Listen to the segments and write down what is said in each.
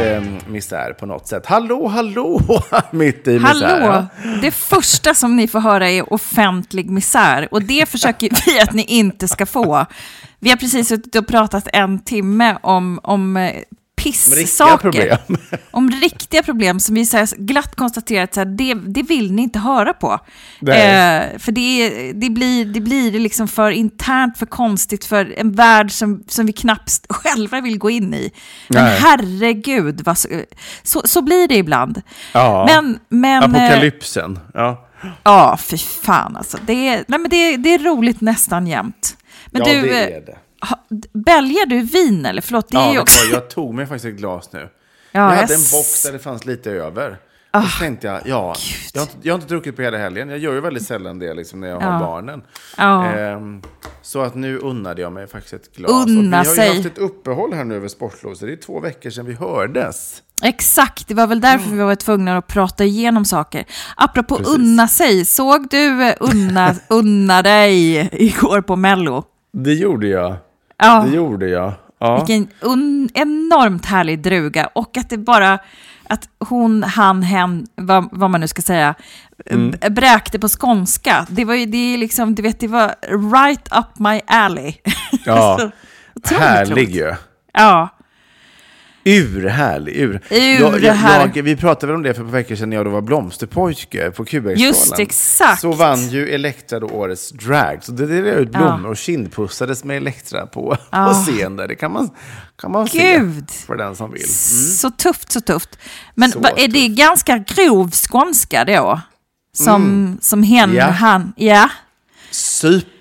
Eh, misär på något sätt. Hallå, hallå, mitt i misär. Hallå! Det första som ni får höra är offentlig misär. Och det försöker vi att ni inte ska få. Vi har precis suttit och pratat en timme om, om eh, pissaker. problem. Om riktiga problem som vi så glatt konstaterat så här, det, det vill ni inte höra på. Eh, för det, det, blir, det blir liksom för internt, för konstigt, för en värld som, som vi knappt själva vill gå in i. Men Nej. herregud, vad, så, så, så blir det ibland. Ja. Men, men, eh, Apokalypsen. Ja. Ja, fy fan alltså. Det är, nej, men det, det är roligt nästan jämt. Men ja, du, det eh, är det. Bälgar du vin eller? Förlåt, det är Ja, ju vet du också... jag tog mig faktiskt ett glas nu. Ja, jag hade jag en box där det fanns lite över. Och så tänkte jag, ja, jag har, inte, jag har inte druckit på hela helgen. Jag gör ju väldigt sällan det liksom, när jag har Ja. barnen. Ja. Ehm, så att nu unnade jag mig faktiskt ett glas. Unna och vi har sig. ju haft ett uppehåll här nu över sportlov, så det är två veckor sedan vi hördes. Exakt, det var väl därför vi var tvungna att prata igenom saker. Apropå Precis. unna sig, såg du eh, unna, unna dig igår på Mello? Det gjorde jag. Ja, Det gjorde jag. Ja. vilken un, enormt härlig druga. Och att det bara, att hon, han, hen, vad, vad man nu ska säga, Mm. bräkte på skånska. Det var ju, det är liksom, du vet, det var right up my alley. Ja. Härlig ju. Ja, Urhärlig. Ur. Urhärlig. Jag, jag, jag, vi pratade väl om det för ett par veckor sedan när jag då var blomsterpojke på QX-galan. Just exakt. Så vann ju Elektra då årets drag. Så det delade ut blommor och kindpussades med Elektra på, på scen där. Det kan man, kan man Gud. se för den som vill. så tufft, så tufft. Men Så va, är det ganska grov skånska då? Som, som hen, Mm. Ja. han, ja.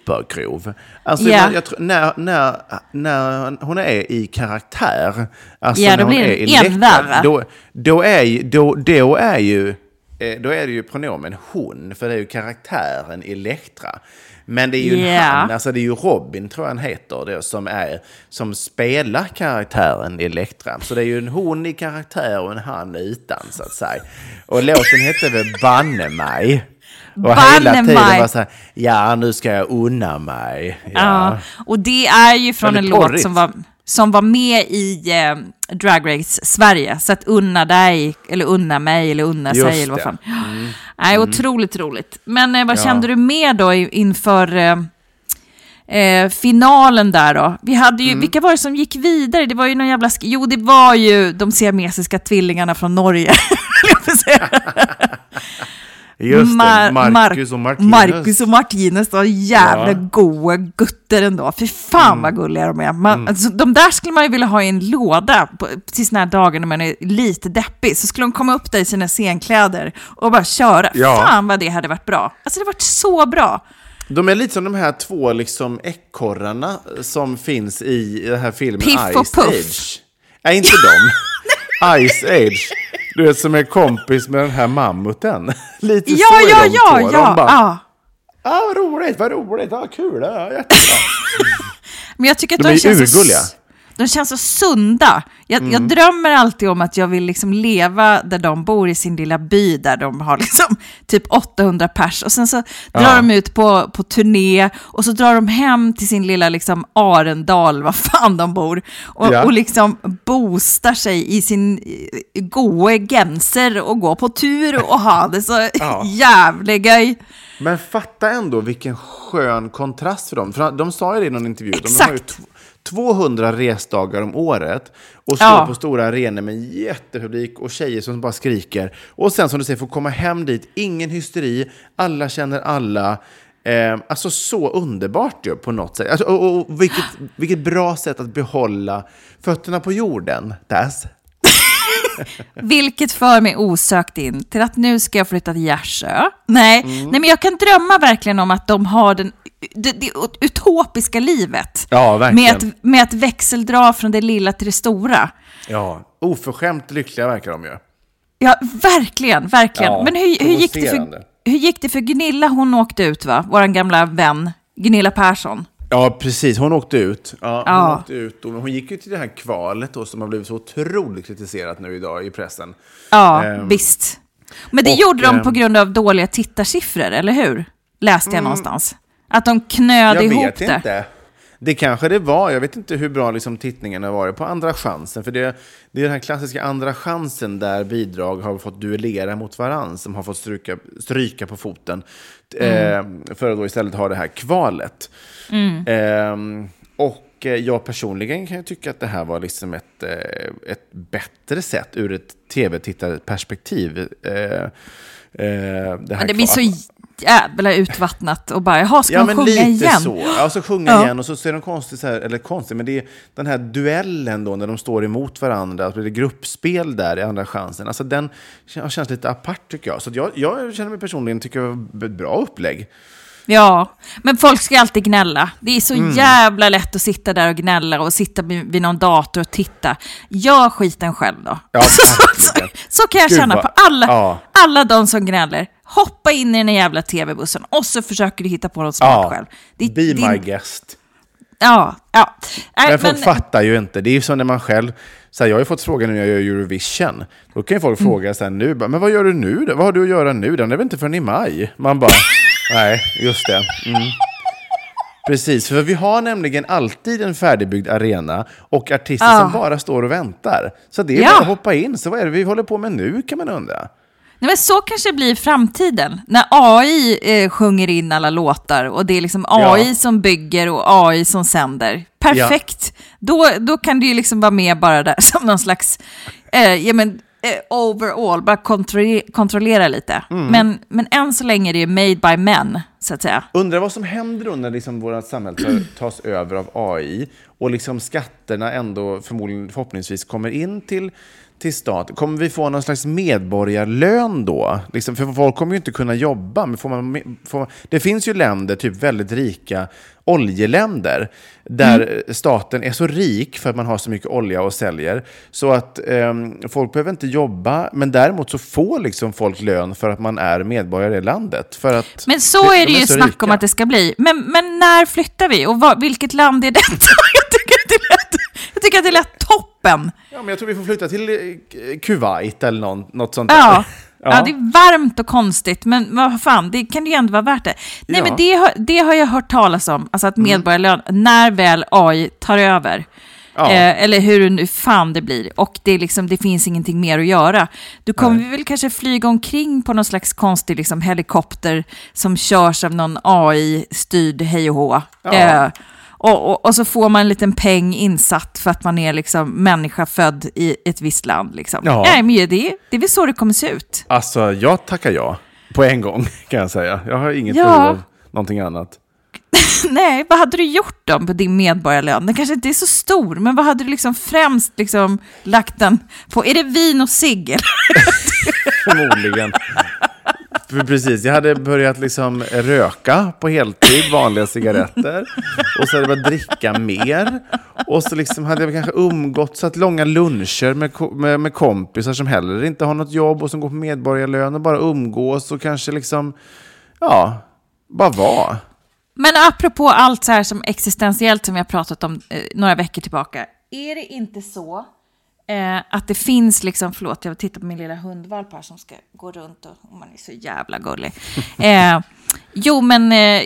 Supergrov. Alltså, Ja. jag, jag när, när, när hon är i karaktär, alltså Ja, när då hon är i värre. då, då, är, då, då är ju eh, då är det ju pronomen hon, för det är ju karaktären Elektra. Men det är ju Ja. han, alltså det är ju Robin tror jag han heter, det, som, är, som spelar karaktären Elektra. Så det är ju en hon i karaktär och en han utan så att säga. Och låten hette väl Banne mig. Och hela tiden var så här, ja nu ska jag unna mig. Ja. Ja. Och det är ju från Väldigt en låt som var, som var med i eh, Drag Race Sverige. Så att unna dig, eller unna mig, eller unna Just sig, eller vad fan. Nej, otroligt roligt. Men eh, vad Ja. kände du mer då inför eh, eh, finalen där då? Vi hade Mm. ju, Vilka var det som gick vidare? Det var ju någon jävla... Jo, det var ju de siamesiska tvillingarna från Norge. Just det, Mar- Marcus och Mar- Martinus. Marcus och Martinus, de jävla Ja. goa gutter ändå. Fy fan vad gulliga de är. Man, alltså, de där skulle man ju vilja ha i en låda på, till såna här dagar när man är lite deppig. Så skulle de komma upp där i sina scenkläder och bara köra. Ja. Fan vad det hade varit bra. Alltså det hade varit så bra. De är lite som de här två liksom ekorrarna som finns i den här filmen Piff och Ice Puff. Age. Nej, inte de. Ice Age. Du vet, som är kompis med den här mammuten. Lite Ja, så är ja, de ja, två. ja. De bara, ja. ah, vad roligt, vad roligt, ah, kul, ah, jättebra. Men jag tycker att De de, känns så- urgulliga. De känns så sunda. Jag, Mm. jag drömmer alltid om att jag vill liksom leva där de bor i sin lilla by där de har liksom typ 800 pers. Och sen så drar Ja. de ut på, på turné och så drar de hem till sin lilla liksom Arendal, vad fan de bor. Och, Ja. och liksom boostar sig i sin goe genser och går på tur och ha det så Ja. jävligt göj. Men fatta ändå vilken skön kontrast för dem. För de sa ju det i någon intervju. De har ju Exakt. tw- 200 resdagar om året och står Ja. på stora arenor med jättepublik och tjejer som bara skriker. Och sen som du säger, får komma hem dit, ingen hysteri, alla känner alla. Eh, alltså så underbart ju på något sätt. Alltså, och, och vilket, vilket bra sätt att behålla fötterna på jorden. That's. Vilket för mig osökt in till att nu ska jag flytta till Gärsö. Nej, Mm. nej men jag kan drömma verkligen om att de har den, det, det utopiska livet. Ja. Med att, med att växeldra från det lilla till det stora. Ja, oförskämt lyckliga verkar de ju. Ja, verkligen, verkligen. Ja, men hur, hur, gick det för, hur gick det för Gunilla? Hon åkte ut, va? Vår gamla vän, Gunilla Persson. Ja, precis. Hon åkte ut. Ja, hon, Ja. åkte ut och, hon gick ju till det här kvalet då, som har blivit så otroligt kritiserat nu idag i pressen. Ja, Ehm, visst. Men det och, gjorde de på ehm, grund av dåliga tittarsiffror, eller hur? Läste jag någonstans. Att de knöde Jag ihop vet det. inte. Det kanske det var. Jag vet inte hur bra liksom, tittningen har varit på Andra chansen. För det, det är den här klassiska Andra chansen där bidrag har fått duellera mot varann som har fått stryka, stryka på foten. Eh, för att då istället ha det här kvalet. Eh, och eh, jag personligen kan ju tycka att det här var liksom ett, eh, ett bättre sätt ur ett tv-tittarperspektiv. Eh, eh, det, här det blir så. Jävla utvattnat och bara, jaha, ska Ja, men sjunga lite igen? så. Ja, så sjunga Ja. igen och så ser de konstigt, så här, eller konstigt, men det är den här duellen då när de står emot varandra, blir det gruppspel där i andra chansen. Alltså den kän- känns lite apart tycker jag. Så jag, jag känner mig personligen, tycker jag var ett bra upplägg. Ja, men folk ska alltid gnälla. Det är så Mm. jävla lätt att sitta där och gnälla och sitta vid någon dator och titta. Gör skiten själv då. Ja, så, så kan jag Gud, känna på alla, ja. alla de som gnäller. Hoppa in i den jävla tv-bussen och så försöker du hitta på något smart Ja, själv. Det- be din- my guest. Ja, ja. Nej, Men folk fattar ju inte. Det är ju som när man själv... Så här, jag har ju fått frågan när jag gör Eurovision. Då kan ju folk Mm. fråga så här nu, men vad gör du nu då? Vad har du att göra nu? Den är väl inte förrän i maj? Man bara, nej, just det. Mm. Precis, för vi har nämligen alltid en färdigbyggd arena och artister Ja. som bara står och väntar. Så det är Ja. bara att hoppa in. Så vad är det vi håller på med nu kan man undra. Nej, men så kanske det blir i framtiden. När AI eh, sjunger in alla låtar och det är liksom AI Ja. som bygger och AI som sänder. Perfekt. Då, då kan du ju liksom vara med bara där som någon slags, eh, ja men eh, overall, bara kontrollera, kontrollera lite. Mm. Men, men än så länge är det ju made by men, så att säga. Undrar vad som händer då när liksom vårt samhälle tas över av AI och liksom skatterna ändå förmodligen förhoppningsvis kommer in till, till stat. Kommer vi få någon slags medborgarlön då? Liksom, för folk kommer ju inte kunna jobba. Men får man, får man, det finns ju länder, typ väldigt rika oljeländer, där staten är så rik för att man har så mycket olja och säljer, så att ehm, folk behöver inte jobba, men däremot så får liksom folk lön för att man är medborgare i landet. För att Men så de- är det de ju så snack rika. om att det ska bli. Men, men när flyttar vi? Och vad, vilket land är detta? tycker att det lät toppen. Ja, men jag tror vi får flytta till eh, Kuwait eller någon, något sånt där. Ja. Ja. det är varmt och konstigt, men vad fan, det kan ju ändå vara värt det. Nej, Ja. men det har, det har jag hört talas om, alltså att medborgarlön, när väl AI tar över, Ja. eh, eller hur nu fan det blir, och det, är liksom, det finns ingenting mer att göra, då kommer vi väl kanske flyga omkring på någon slags konstig liksom, helikopter som körs av någon AI-styrd hej och hå. Ja. Eh, och, och, och så får man en liten peng insatt för att man är liksom människa född i ett visst land. Liksom. Ja. Nej, men det, det är väl så det kommer se ut. Alltså, jag tackar ja. På en gång, kan jag säga. Jag har inget Ja. behov av någonting annat. Nej, vad hade du gjort då på din medborgarlön? Den kanske inte är så stor, men vad hade du liksom främst liksom lagt den på? Är det vin och cigg? Förmodligen. För precis, jag hade börjat liksom röka på heltid, vanliga cigaretter. Och så hade jag börjat dricka mer. Och så liksom hade jag kanske umgått så att långa luncher med, med, med kompisar som heller inte har något jobb och som går på medborgarlön och bara umgås och kanske liksom, ja, bara vara. Men apropå allt så här som existentiellt som vi har pratat om eh, några veckor tillbaka. är det inte så eh, att det finns liksom, förlåt jag tittar på min lilla hundvalp här som ska gå runt och, och man är så jävla gullig. Eh, jo men eh,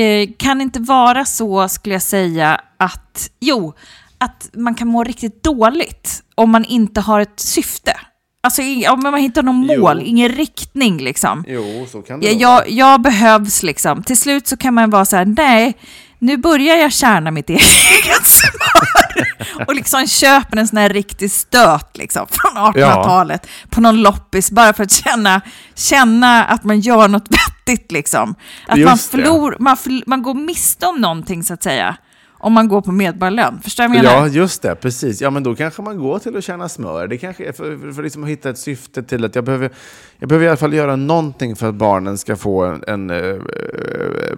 eh, kan det inte vara så skulle jag säga att, jo, att man kan må riktigt dåligt om man inte har ett syfte. Alltså om man hittar någon Jo. mål, ingen riktning liksom. Jo, så kan det Jag, vara. jag, jag behövs liksom. Till slut så kan man vara så här, nej, nu börjar jag kärna mitt eget smör. Och liksom köper en sån här riktig stöt liksom, från 1800-talet på någon loppis bara för att känna, känna att man gör något vettigt. Liksom. Att man, Just förlor, man, förl- man går miste om någonting så att säga. Om man går på medborgarlön. Förstår du vad jag menar? Ja, just det. Precis. Ja, men då kanske man går till att tjäna smör. Det kanske är för, för, för liksom att hitta ett syfte till att jag behöver, jag behöver i alla fall göra någonting för att barnen ska få en, en uh,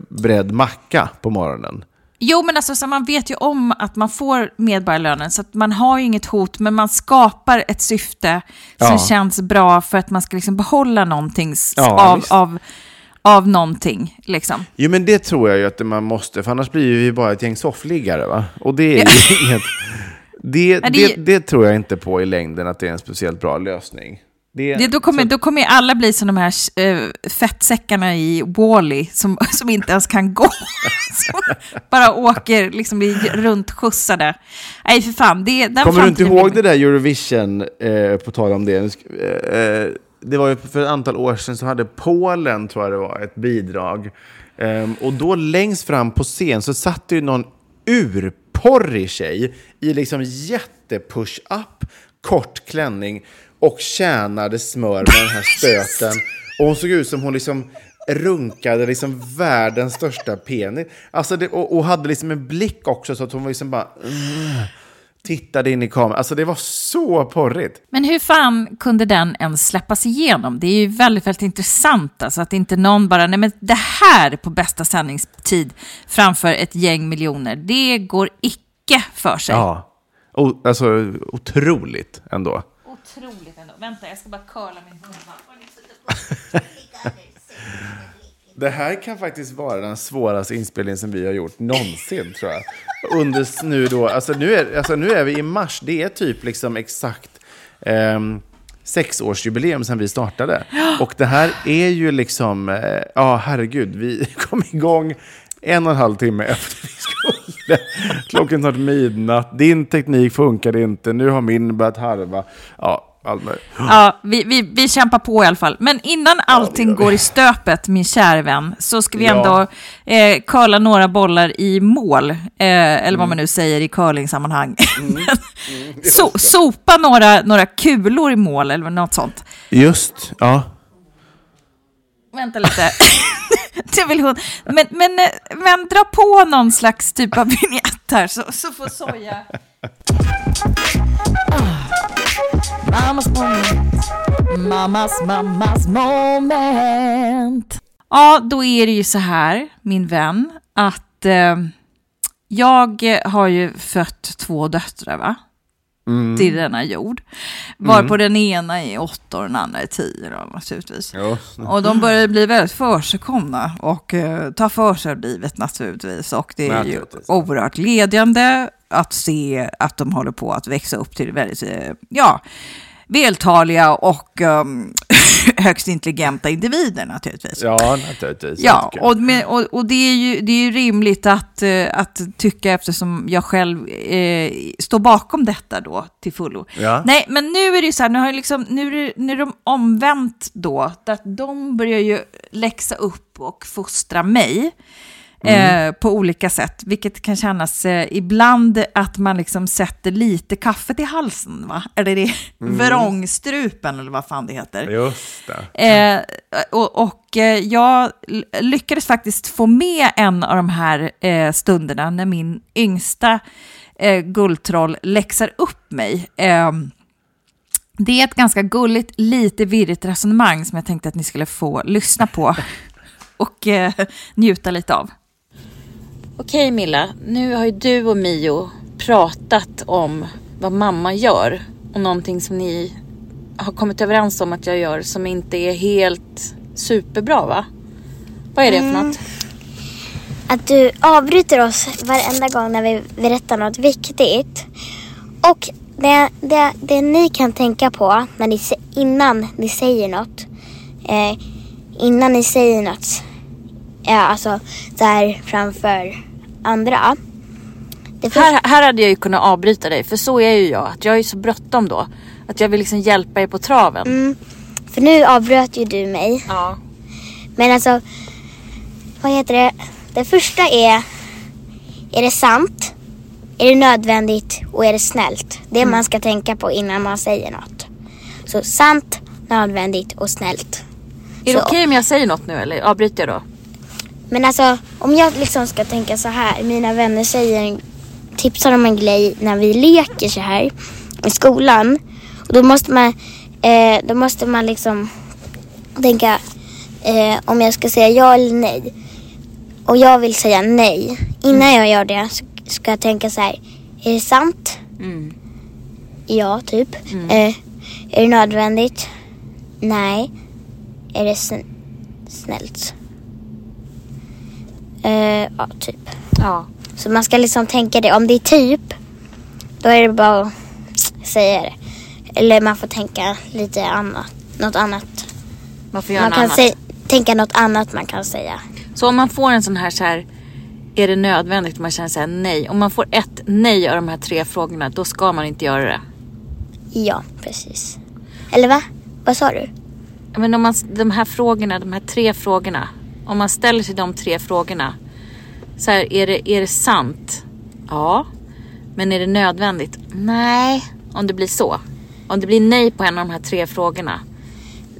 bredd macka på morgonen. Jo, men alltså, så man vet ju om att man får medborgarlönen, så att man har ju inget hot, men man skapar ett syfte som Ja. känns bra för att man ska liksom behålla någonting Ja, av, visst. av, av någonting. Liksom. Jo, men det tror jag ju att man måste, för annars blir vi bara ett gäng soffliggare. Va? Och det är ju inget... Det, det det, tror jag inte på i längden att det är en speciellt bra lösning. Det, då, kommer, så- då kommer alla bli som de här äh, fettsäckarna i Wall-E som, som inte ens kan gå. som bara åker, liksom blir runtskjutsade. Nej, för fan. Det, Kommer du inte ihåg det där Eurovision, eh, på tal om det? Eh, eh, det var ju för ett antal år sedan så hade Polen, tror jag det var, ett bidrag. Ehm, och då längst fram på scen så satt det ju någon urporrig tjej i liksom jätte-push-up, kort klänning och tjänade smör med den här stöten. Och hon såg ut som hon liksom runkade liksom världens största penis. Alltså det, och, och hade liksom en blick också så att hon var liksom bara... tittade in i kameran. Alltså det var så porrigt. Men hur fan kunde den ens släppas igenom? Det är ju väldigt, väldigt intressant. Alltså att inte någon bara, nej men det här på bästa sändningstid framför ett gäng miljoner, det går icke för sig. Ja. O, alltså otroligt ändå. Otroligt ändå. Vänta, jag ska bara curla min hundvalp. Det här kan faktiskt vara den svåraste inspelningen som vi har gjort någonsin, tror jag. Under nu då, alltså nu är, alltså nu är vi i mars, det är typ liksom exakt eh, sexårsjubileum sedan vi startade. Och det här är ju liksom, eh, ja herregud, vi kom igång en och en halv timme efter vi skulle. Klockan snart midnatt, din teknik funkade inte, nu har min börjat harva. Ja, möjligt. Ja, vi, vi, vi kämpar på i alla fall. Men innan allting går i stöpet, min kära vän, så ska vi Ja. ändå eh, curla några bollar i mål. Eh, eller vad man nu säger i curlingsammanhang. so, sopa några, några kulor i mål eller något sånt. Just, ja. Vänta lite. det vill hon. Men, men, eh, men dra på någon slags typ av vignett här så, så får Soja... Mammas moment. Mammas, mammas moment. Ja, då är det ju så här, min vän, att eh, jag har ju fött två döttrar, va? Till denna jord. Varpå den ena är åtta och den andra är tio då, naturligtvis. Ja. Och de börjar bli väldigt försigkomna och eh, ta för sig av livet naturligtvis. Och det är ju oerhört glädjande att se att de håller på att växa upp till väldigt, eh, ja, vältaliga och ehm, högst intelligenta individer naturligtvis. Ja, naturligtvis. Ja, och, med, och, och det, är ju, det är ju rimligt att, eh, att tycka eftersom jag själv eh, står bakom detta då till fullo. Ja. Nej, men nu är det ju så här, nu, har jag liksom, nu, är nu är de omvänt då, att de börjar ju läxa upp och fostra mig. Eh, på olika sätt, vilket kan kännas eh, ibland att man liksom sätter lite kaffe till halsen, va? Eller det vrångstrupen eller vad fan det heter. Just det. Eh, och och eh, jag lyckades faktiskt få med en av de här eh, stunderna när min yngsta eh, guldtroll läxar upp mig. Eh, det är ett ganska gulligt, lite virrigt resonemang som jag tänkte att ni skulle få lyssna på och njuta lite av. Okej Milla, nu har ju du och Mio pratat om vad mamma gör och någonting som ni har kommit överens om att jag gör som inte är helt superbra va? Vad är det för något? att du avbryter oss varenda gång när vi berättar något viktigt. och det, det, det ni kan tänka på när ni, innan ni säger något. Eh, innan ni säger något. Ja, alltså där framför andra. Det första- Här, här hade jag ju kunnat avbryta dig, för så är ju jag. Att jag är så bråttom då. Att jag vill liksom hjälpa er på traven. Mm, för nu avbröt ju du mig. Ja. Men alltså, vad heter det? Det första är, är det sant? Är det nödvändigt? Och är det snällt? Det Mm. man ska tänka på innan man säger något. Så sant, nödvändigt och snällt. Är det okej om jag säger något nu eller avbryter jag då? Men alltså, om jag liksom ska tänka så här. Mina vänner säger, tipsar om en grej när vi leker så här i skolan. Och då måste man, eh, då måste man liksom tänka eh, om jag ska säga ja eller nej. Och jag vill säga nej. Innan jag gör det ska jag tänka så här. Är det sant? Mm. Ja, typ. Eh, är det nödvändigt? Nej. Är det sn- snällt? Eh, ja, typ. Ja. Så man ska liksom tänka det. Om det är typ, då är det bara att säga det. Eller man får tänka lite annat. Något annat. Man får göra Man något kan annat. tänka något annat man kan säga. Så om man får en sån här så här, är det nödvändigt? Man känner så nej. Om man får ett nej av de här tre frågorna, då ska man inte göra det. Ja, precis. Eller va? Vad sa du? Men om man, de här frågorna, de här tre frågorna. Om man ställer sig de tre frågorna. Så här, är det, är det sant? Ja. Men är det nödvändigt? Nej. Om det blir så. Om det blir nej på en av de här tre frågorna.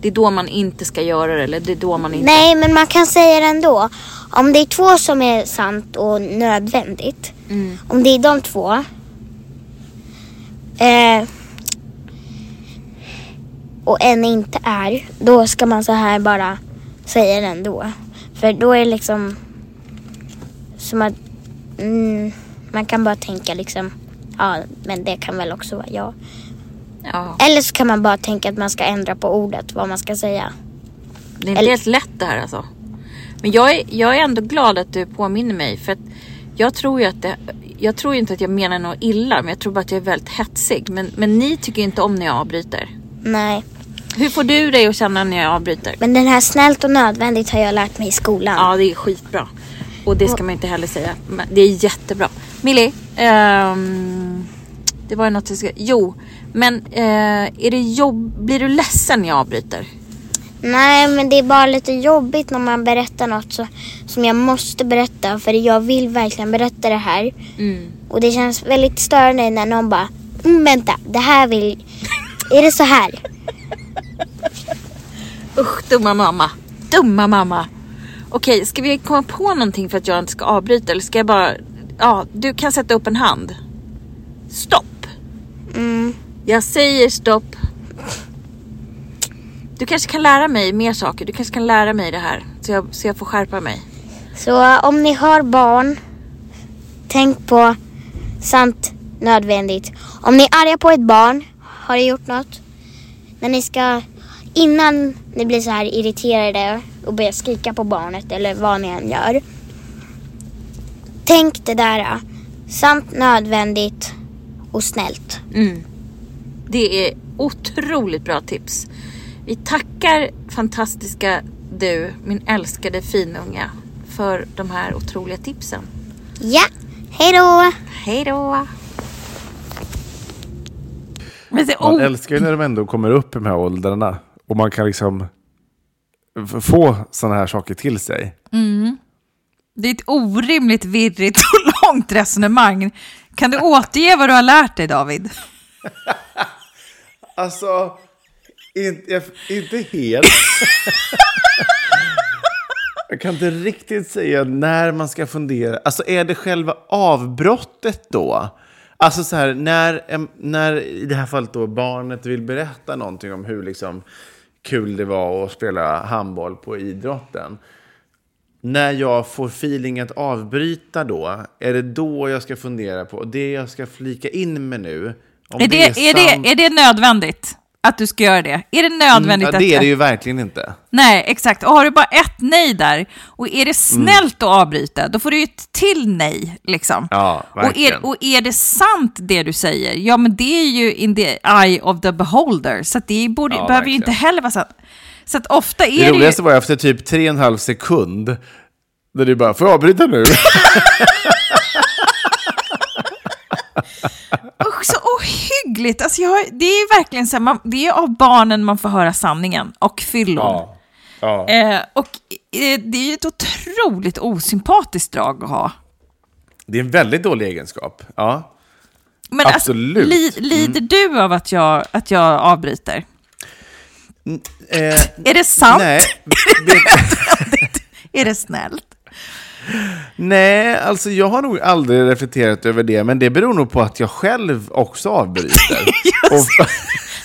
Det är då man inte ska göra det. Eller det är då man inte... Nej, men man kan säga det ändå. Om det är två som är sant och nödvändigt. Mm. Om det är de två. Eh, och en inte är. Då ska man så här bara säga det ändå. För då är det liksom som att mm, man kan bara tänka liksom ja, men det kan väl också vara ja. Ja. Eller så kan man bara tänka att man ska ändra på ordet, vad man ska säga. Det är inte Eller- helt lätt det här alltså. Men jag är, jag är ändå glad att du påminner mig. För att jag tror ju att det, jag tror inte att jag menar något illa. Men jag tror bara att jag är väldigt hetsig. Men, men ni tycker inte om när jag avbryter. Nej. Hur får du dig att känna när jag avbryter? Men den här snällt och nödvändigt har jag lärt mig i skolan. Ja, det är skitbra. Och det ska man inte heller säga. Men det är jättebra. Millie, ehm, det var ju något jag ska... Jo, men eh, är det jobb... blir du ledsen när jag avbryter? Nej, men det är bara lite jobbigt när man berättar något så, som jag måste berätta. För jag vill verkligen berätta det här. Mm. Och det känns väldigt störande när någon bara, mm, vänta, det här vill... Är det så här? Usch, dumma mamma. Dumma mamma. Okej, ska vi komma på någonting för att jag inte ska avbryta? Eller ska jag bara... Ja, du kan sätta upp en hand. Stopp. Mm. Jag säger stopp. Du kanske kan lära mig mer saker. Du kanske kan lära mig det här. Så jag, så jag får skärpa mig. Så om ni har barn, tänk på sant, nödvändigt. Om ni är arga på ett barn, har det gjort något? När ni ska, innan ni blir så här irriterade och börjar skrika på barnet eller vad ni än gör. Tänk det där, sant, nödvändigt och snällt. Mm. Det är otroligt bra tips. Vi tackar fantastiska du, min älskade finunga, för de här otroliga tipsen. Ja, hej då! Hej då! Men det, Man älskar ju när de ändå kommer upp i de här åldrarna. Och man kan liksom få sådana här saker till sig. det är ett orimligt virrigt och långt resonemang. Kan du återge vad du har lärt dig David? Alltså, inte, inte helt. Jag kan inte riktigt säga när man ska fundera. Alltså är det själva avbrottet då? Alltså så här, när, när i det här fallet då barnet vill berätta någonting om hur liksom kul det var att spela handboll på idrotten. När jag får feeling att avbryta då, är det då jag ska fundera på, det jag ska flika in med nu, Är det, är, sant- det, är det nödvändigt? Att du ska göra det? Är det nödvändigt Mm, det är det ju verkligen inte. Nej, exakt. Och har du bara ett nej där, och är det Mm. snällt att avbryta, då får du ju ett till nej. Liksom. Ja, och, verkligen. är, och är det sant det du säger, ja men det är ju in the eye of the beholder, så det borde, Ja, behöver ju inte heller vara sant. Så att ofta är Det det, ju... roligaste var efter typ tre och en halv sekund, där du bara, får jag avbryta nu? Usch, så ohyggligt. Alltså jag, det är verkligen så här, man, det är av barnen man får höra sanningen och fyllon. ja. Eh, och eh, det är ju ett otroligt osympatiskt drag att ha. Det är en väldigt dålig egenskap. Ja. Men Absolut. Alltså, li, lider du av att jag, att jag avbryter? Eh, Är det sant? nej, Är det snällt? Nej, alltså jag har nog aldrig reflekterat över det, men det beror nog på att jag själv också avbryter. och,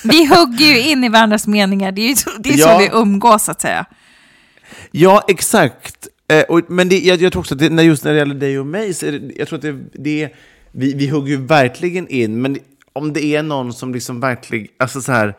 Vi hugger ju in i varandras meningar. Det är ju så, det är Ja. så vi umgås, så att säga. ja, exakt. Eh, och, men det, jag, jag tror också att det, när just när det gäller dig och mig, så det, jag tror att det, det vi, vi hugger ju verkligen in, men om det är någon som liksom verkligen, alltså så här,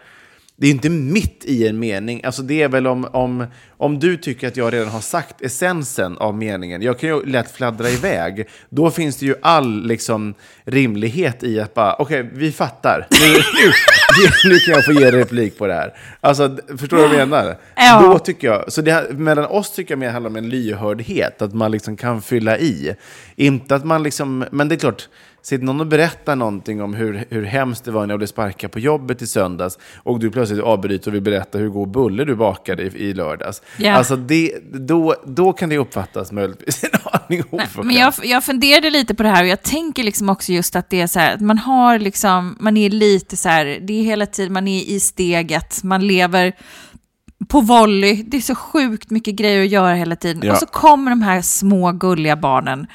det är inte mitt i en mening. Alltså det är väl om, om, om du tycker att jag redan har sagt essensen av meningen. Jag kan ju lätt fladdra iväg. Då finns det ju all liksom, rimlighet i att bara, okej, vi fattar. Nu, nu, nu kan jag få ge replik på det här. Alltså, förstår du vad jag menar? Ja. Då tycker jag, så det, mellan oss tycker jag mer handlar om en lyhördhet, att man liksom kan fylla i. Inte att man liksom, men det är klart, sitter någon och berättar någonting om hur, hur hemskt det var när jag blev sparkad på jobbet i söndags och du plötsligt avbryter och vill berätta hur god bulle du bakade i, i lördags. Ja. Alltså det, då, då kan det uppfattas möjligtvis en aning oförskämt. Men jag, jag funderade lite på det här och jag tänker liksom också just att det är så här att man har liksom, man är lite så här, det är hela tiden, man är i steget, man lever på volley, det är så sjukt mycket grejer att göra hela tiden. Ja. Och så kommer de här små gulliga barnen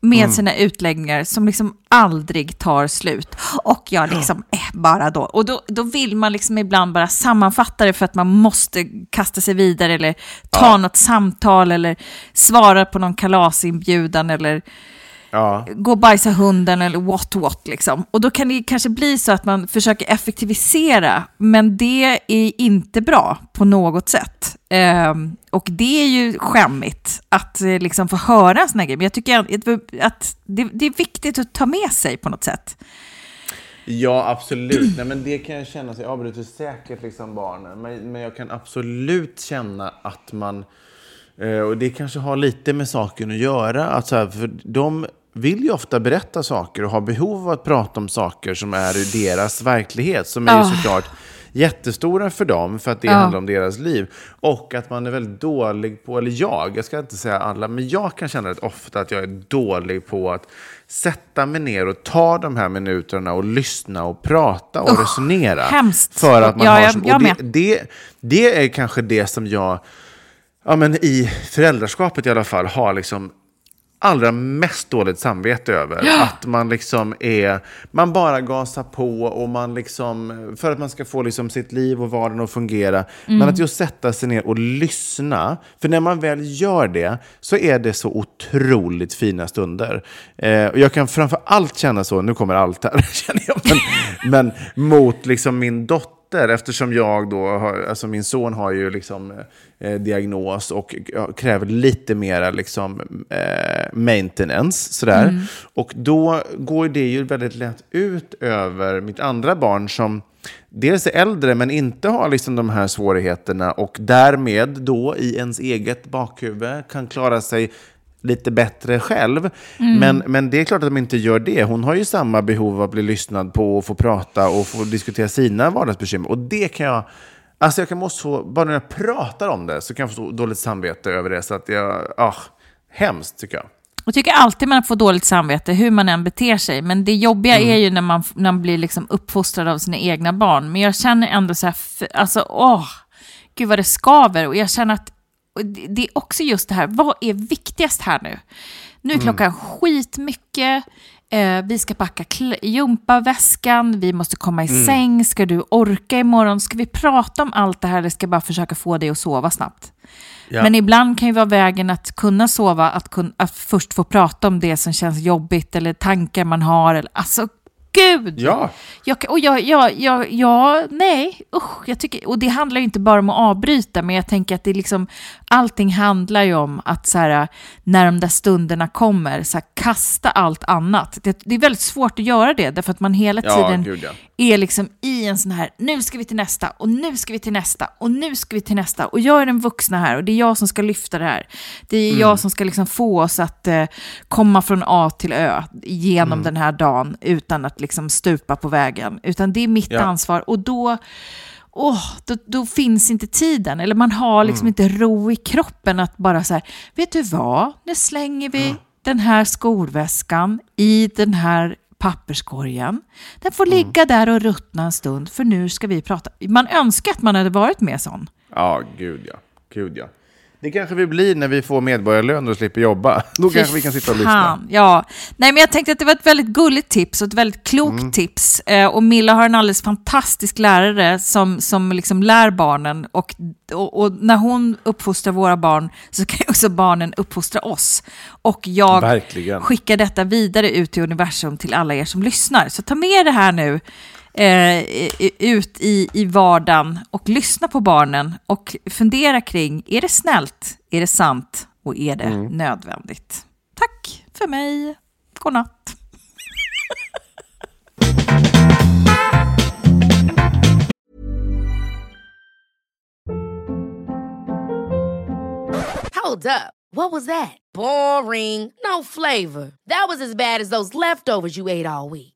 med Mm. sina utläggningar som liksom aldrig tar slut. Och jag liksom, eh, bara då. Och då, då vill man liksom ibland bara sammanfatta det för att man måste kasta sig vidare eller ta något samtal eller svara på någon kalasinbjudan eller Ja. gå och bajsa hunden eller what what liksom. Och då kan det kanske bli så att man försöker effektivisera, men det är inte bra på något sätt. Ehm, och det är ju skämmigt att eh, liksom få höra en sån här grej. Men jag tycker att, att det, det är viktigt att ta med sig på något sätt. Ja, absolut. Nej, men det kan jag känna. Så jag avbryter säkert liksom barnen. Men, men jag kan absolut känna att man... Eh, och det kanske har lite med saken att göra. Att så här, för de vill ju ofta berätta saker och har behov av att prata om saker som är ur deras verklighet. Som är ju Ah. såklart jättestora för dem, för att det Ja. handlar om deras liv. Och att man är väldigt dålig på, eller jag, jag ska inte säga alla, men jag kan känna rätt ofta att jag är dålig på att sätta mig ner och ta de här minuterna och lyssna och prata och Usch, resonera. hemskt. För att man Ja, har jag- som, jag och det, det, det är kanske det som jag, ja, men i föräldraskapet i alla fall, har liksom allra mest dåligt samvete över. Att man liksom är, man bara gasar på och man liksom, för att man ska få liksom sitt liv och vardagen att fungera. Mm. Men att just sätta sig ner och lyssna. För när man väl gör det så är det så otroligt fina stunder. Eh, och jag kan framför allt känna så, nu kommer allt här, känner jag, men, men mot liksom min dotter eftersom jag då har, alltså min son har ju liksom eh, diagnos och kräver lite mera liksom eh, maintenance sådär. Och då går det ju väldigt lätt ut över mitt andra barn som dels är äldre men inte har liksom de här svårigheterna och därmed då i ens eget bakhuvud kan klara sig lite bättre själv. Men, men det är klart att de inte gör det. Hon har ju samma behov av att bli lyssnad på och få prata och få diskutera sina vardagsbekymmer. Och det kan jag... Alltså jag kan må så... Bara när jag pratar om det så kan jag få dåligt samvete över det. Så att jag... Ah, hemskt tycker jag. Jag tycker alltid man får dåligt samvete hur man än beter sig. Men det jobbiga Mm. är ju när man, när man blir liksom uppfostrad av sina egna barn. Men jag känner ändå så här, alltså åh, gud vad det skaver. Och jag känner att det är också just det här, vad är viktigast här nu? Nu Mm. är klockan skitmycket. Eh, vi ska packa gympaväskan, vi måste komma i Mm. säng, ska du orka imorgon? Ska vi prata om allt det här eller ska jag bara försöka få dig att sova snabbt? Ja. Men ibland kan ju vara vägen att kunna sova, att, kun, att först få prata om det som känns jobbigt eller tankar man har. Eller, alltså, gud! Ja. Jag, och jag, jag, jag, jag, nej, usch, jag tycker, och det handlar ju inte bara om att avbryta, men jag tänker att det är liksom, allting handlar ju om att så här, när de där stunderna kommer, så här, kasta allt annat. Det, det är väldigt svårt att göra det, därför att man hela Ja, tiden gud, ja. är liksom i en sån här, nu ska vi till nästa, och nu ska vi till nästa, och nu ska vi till nästa, och jag är den vuxna här, och det är jag som ska lyfta det här. Det är jag som ska liksom få oss att eh, komma från A till Ö genom den här dagen, utan att liksom stupa på vägen. Utan det är mitt Ja. ansvar, och då, åh, då, då finns inte tiden, eller man har liksom inte ro i kroppen att bara så här, vet du vad, nu slänger vi den här skolväskan i den här papperskorgen. Den får ligga där och ruttna en stund, för nu ska vi prata. Man önskar att man hade varit med sån. Ja, gud ja. Gud ja. Det kanske vi blir när vi får medborgarlön och slipper jobba. Då kanske vi kan sitta och lyssna. Ja, nej men jag tänkte att det var ett väldigt gulligt tips och ett väldigt klokt Mm. tips. Eh, och Milla har en alldeles fantastisk lärare som, som liksom lär barnen. Och, och, och när hon uppfostrar våra barn så kan också barnen uppfostra oss. Och jag Verkligen. skickar detta vidare ut till universum till alla er som lyssnar. Så ta med det här nu eh, i- ut i, i vardagen och lyssna på barnen och fundera kring, är det snällt, är det sant och är det Mm. nödvändigt? Tack för mig. God natt. Hold up. What was that? Boring. No flavor. That was as bad as those leftovers you ate all week.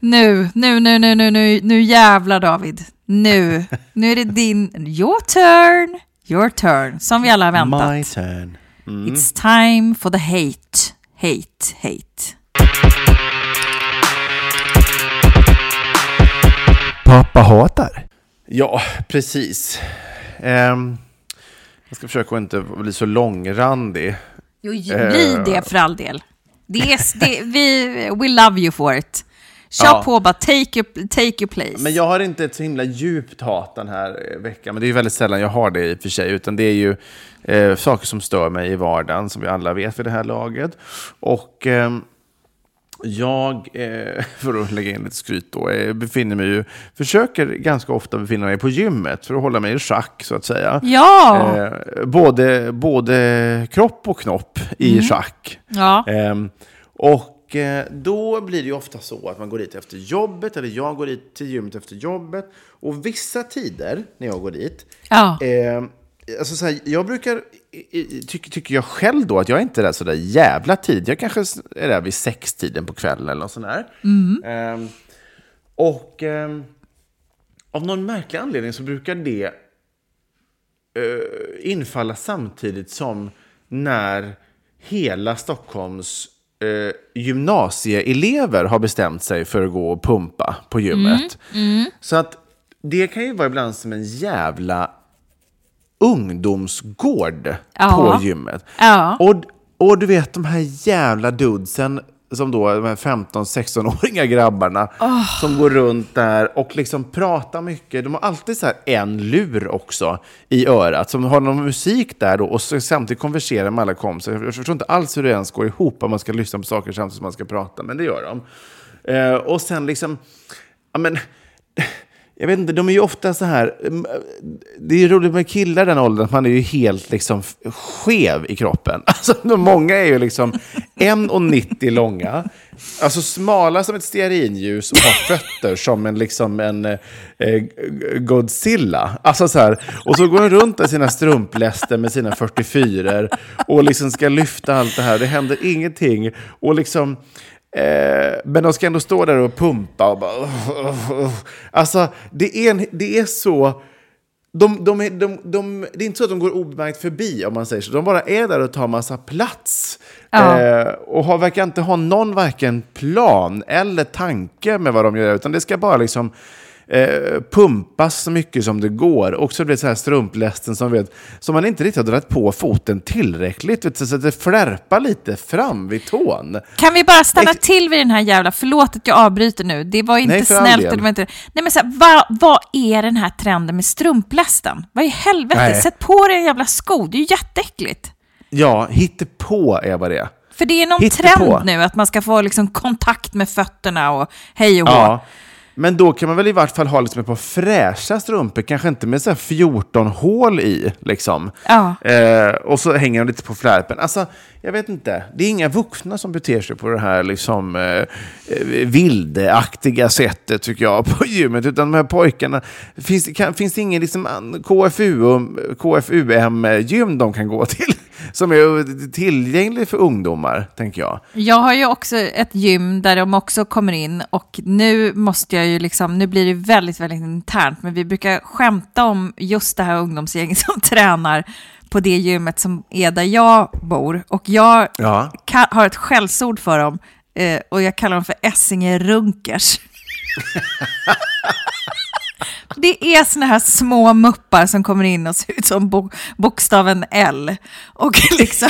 nu, nu, nu, nu, nu, nu, nu jävlar David. Nu, nu är det din, your turn, your turn, som vi alla har väntat. My turn. It's time for the hate, hate, hate. Pappa hatar. Ja, precis. Ehm, jag ska försöka att inte bli så långrandig. Jo, bli det för all del. Det är, det, vi, we love you for it. Kör Ja. på bara, take your, take your place. Men jag har inte ett så himla djupt hat den här eh, veckan, men det är ju väldigt sällan jag har det i och för sig, utan det är ju eh, saker som stör mig i vardagen, som vi alla vet vid det här laget. Och ehm, jag, eh, för att lägga in lite skryt då, eh, befinner mig ju, försöker ganska ofta befinna mig på gymmet för att hålla mig i schack, så att säga. Ja, Eh, både, både kropp och knopp i schack. ja. Ehm, och eh, då blir det ju ofta så att man går dit efter jobbet, eller jag går dit till gymmet efter jobbet. Och vissa tider när jag går dit, ja. eh, alltså så här, jag brukar, tycker, tycker jag själv då, att jag är inte är där så där jävla tid. Jag kanske är där vid sextiden på kvällen eller något sånt där. Ehm, och ehm, av någon märklig anledning så brukar det eh, infalla samtidigt som när hela Stockholms eh, gymnasieelever har bestämt sig för att gå och pumpa på gymmet. Så att det kan ju vara ibland som en jävla ungdomsgård Ja. på gymmet. Ja. Och, och du vet de här jävla dudesen som då de här 15-16-åriga grabbarna som går runt där och liksom pratar mycket. De har alltid så här en lur också i örat som har någon musik där då och samtidigt konverserar med alla kompisar. Jag förstår inte alls hur det ens går ihop om man ska lyssna på saker samtidigt som man ska prata, men det gör de. Eh, och sen liksom, ja men, jag vet inte, de är ju ofta så här, eh, det är roligt med killar i den åldern, att man är ju helt liksom skev i kroppen. Alltså, de många är ju liksom 1,90 långa, alltså smala som ett stearinljus och har fötter som en, liksom en eh, Godzilla. Alltså så här, och så går de runt i sina strumpläster med sina 44 och liksom ska lyfta allt det här. Det händer ingenting. Och liksom... Eh, men de ska ändå stå där och pumpa och bara... Uh, uh, uh. Alltså, det är, en, det är så... De, de är, de, de, det är inte så att de går obemärkt förbi, om man säger så. De bara är där och tar massa plats. Ja. Eh, och har, verkar inte ha någon varken plan eller tanke med vad de gör, utan det ska bara liksom eh, pumpas så mycket som det går. Och så blir det så här strumplästen som, vet, som man inte riktigt har dragit på foten tillräckligt, vet, så att det flärpar lite fram vid tån. Kan vi bara stanna Ex- till vid den här jävla, förlåt att jag avbryter nu, det var inte Nej, snällt. Det var inte, nej men så här, vad, vad är den här trenden med strumplästen? Vad i helvete, Nej. sätt på dig en jävla sko, det är ju jätteäckligt. Ja, på är vad det är. För det är någon Hittepå. trend nu att man ska få liksom kontakt med fötterna och hej och hå. Ja. Men då kan man väl i vart fall ha liksom ett par fräscha strumpor, kanske inte med så här 14 hål i. Liksom. Ja. Eh, och så hänger de lite på flärpen. Alltså, jag vet inte. Det är inga vuxna som beter sig på det här liksom, eh, vildeaktiga sättet, tycker jag, på gymmet. Utan de här pojkarna, finns, kan, finns det ingen liksom, KFU, KFUM-gym de kan gå till? Som är tillgänglig för ungdomar, tänker jag. Jag har ju också ett gym där de också kommer in och nu måste jag ju liksom, nu blir det väldigt, väldigt internt, men vi brukar skämta om just det här ungdomsgänget som tränar på det gymmet som är där jag bor. Och jag Ja. ka- har ett skällsord för dem eh, och jag kallar dem för Essinge Runkers. Det är såna här små muppar som kommer in och ser ut som bo- bokstaven L. Och liksom...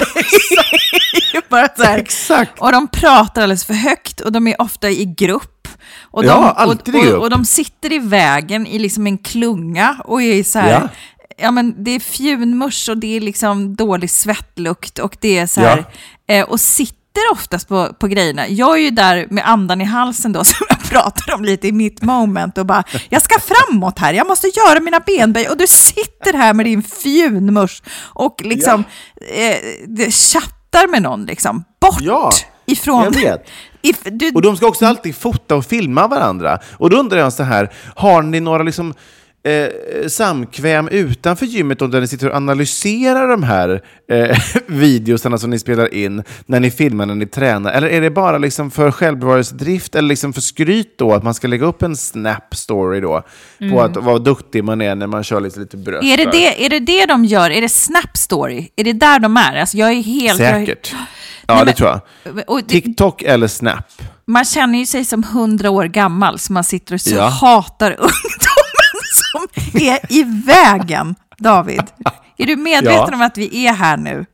bara så här. Exakt. Och de pratar alldeles för högt och de är ofta i grupp. Och de, Ja, alltid i och, grupp. och, och de sitter i vägen i liksom en klunga och är så här... Ja. Ja. men det är fjunmusch och det är liksom dålig svettlukt och det är så här... Eh, och sitter oftast på, på grejerna. Jag är ju där med andan i halsen då, som jag pratar om lite i mitt moment och bara, jag ska framåt här, jag måste göra mina benböj och du sitter här med din fjunmusch och liksom eh, det chattar med någon liksom. Bort Ja, ifrån... jag vet. If, du, Och de ska också alltid fota och filma varandra. Och då undrar jag så här, har ni några liksom eh, samkväm utanför gymmet då, där ni sitter och analyserar de här eh, videosarna som ni spelar in när ni filmar när ni tränar? Eller är det bara liksom för självbevarelsedrift eller liksom för skryt då, att man ska lägga upp en snap-story då på att vad duktig man är när man kör lite, lite bröst? är, det det, är det det de gör? Är det Snap Story? Är det där de är? Alltså jag är helt... jag Säkert. Nej, Ja, det men- tror jag. Och det, TikTok eller Snap? man känner ju sig som hundra år gammal, så man sitter och så Ja. hatar ungdomen som är i vägen, David. Är du medveten Ja. om att vi är här nu?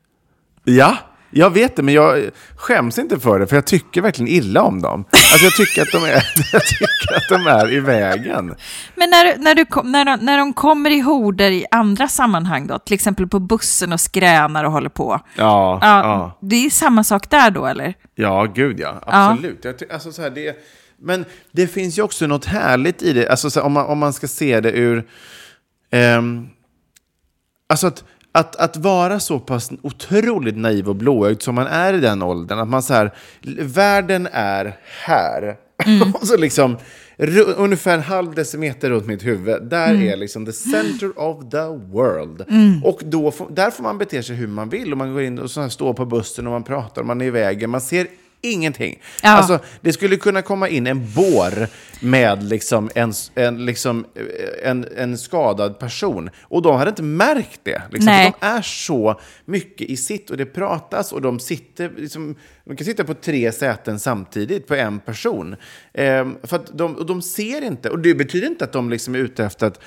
Ja, jag vet det, men jag skäms inte för det, för jag tycker verkligen illa om dem. Alltså jag tycker att de är, jag tycker att de är i vägen. Men när, när, du, när, de, när de kommer i horder i andra sammanhang då, till exempel på bussen och skränar och håller på. Ja, Ja, ja. Det är samma sak där då, eller? ja gud ja. Absolut. Jag ty- alltså, så här, det, men det finns ju också något härligt i det, alltså, om, man, om man ska se det ur... ehm, alltså att, att, att vara så pass otroligt naiv och blåögd som man är i den åldern, att man så här, världen är här. och så liksom, ungefär en halv decimeter runt mitt huvud, där är liksom the center of the world. Och då får, där får man bete sig hur man vill. Och man går in och så här står på bussen och man pratar och man är i vägen. Man ser ingenting. Ja. Alltså, det skulle kunna komma in en bår med liksom en, en, liksom eh, en, en skadad person. Och de hade inte märkt det. Liksom. De är så mycket i sitt och det pratas och de sitter liksom, de kan sitta på tre säten samtidigt på en person. Ehm, för de, och de ser inte. Och det betyder inte att de liksom är ute efter att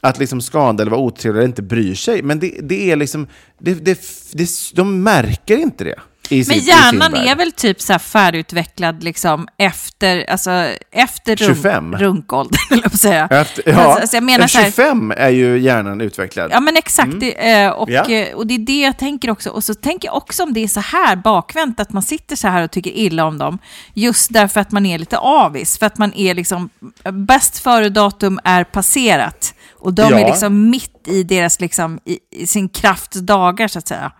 att liksom skada eller vara otrevliga eller inte bryr sig. Men det, det är liksom, det, det, det, de märker inte det. I Men sin hjärnan är väl typ så här färdigutvecklad liksom efter, alltså, efter 25. runk, runkåldern, eller att säga. Efter, ja, Alltså, alltså jag menar här, 25 är ju hjärnan utvecklad. Ja men exakt, det, eh, och, Ja. eh, och det är det jag tänker också. Och så tänker jag också om det är så här bakvänt, att man sitter så här och tycker illa om dem, just därför att man är lite avis, för att man är liksom, bäst före-datum är passerat. Och de Ja. är liksom mitt i deras, liksom, i, i sin krafts dagar så att säga.